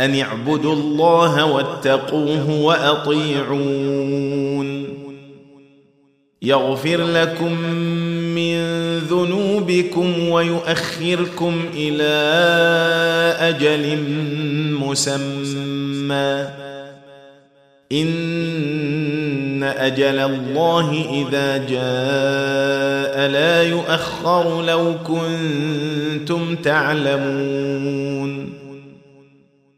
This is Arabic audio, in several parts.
أن اعبدوا الله واتقوه وأطيعون. يغفر لكم من ذنوبكم ويؤخركم إلى أجل مسمى. إن أجل الله إذا جاء لا يؤخر لو كنتم تعلمون.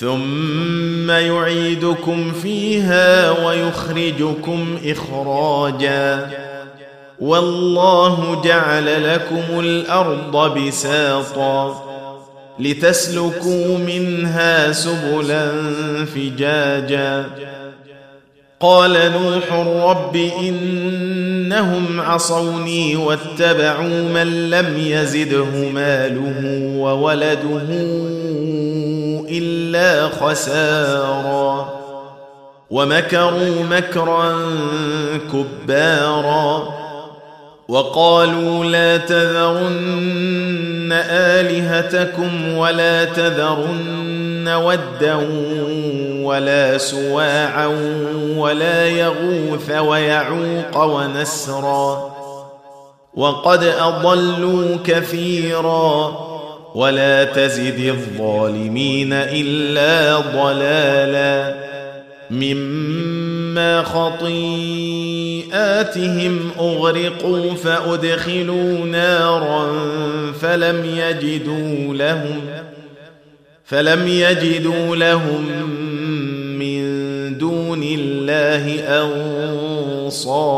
ثم يعيدكم فيها ويخرجكم إخراجا. والله جعل لكم الأرض بساطا لتسلكوا منها سبلا فجاجا. قال نوح رب إنهم عصوني واتبعوا من لم يزده ماله وولده إلا خسارا. ومكروا مكرا كبارا. وقالوا لا تذرن آلهتكم ولا تذرن ودا ولا سواعا ولا يغوث ويعوق ونسرا. وقد أضلوا كثيرا. ولا تزد الظالمين إلا ضلالا مما خطيئاتهم أغرقوا فأدخلوا نارا فلم يجدوا لهم فلم يجدوا لهم من دون الله انصارا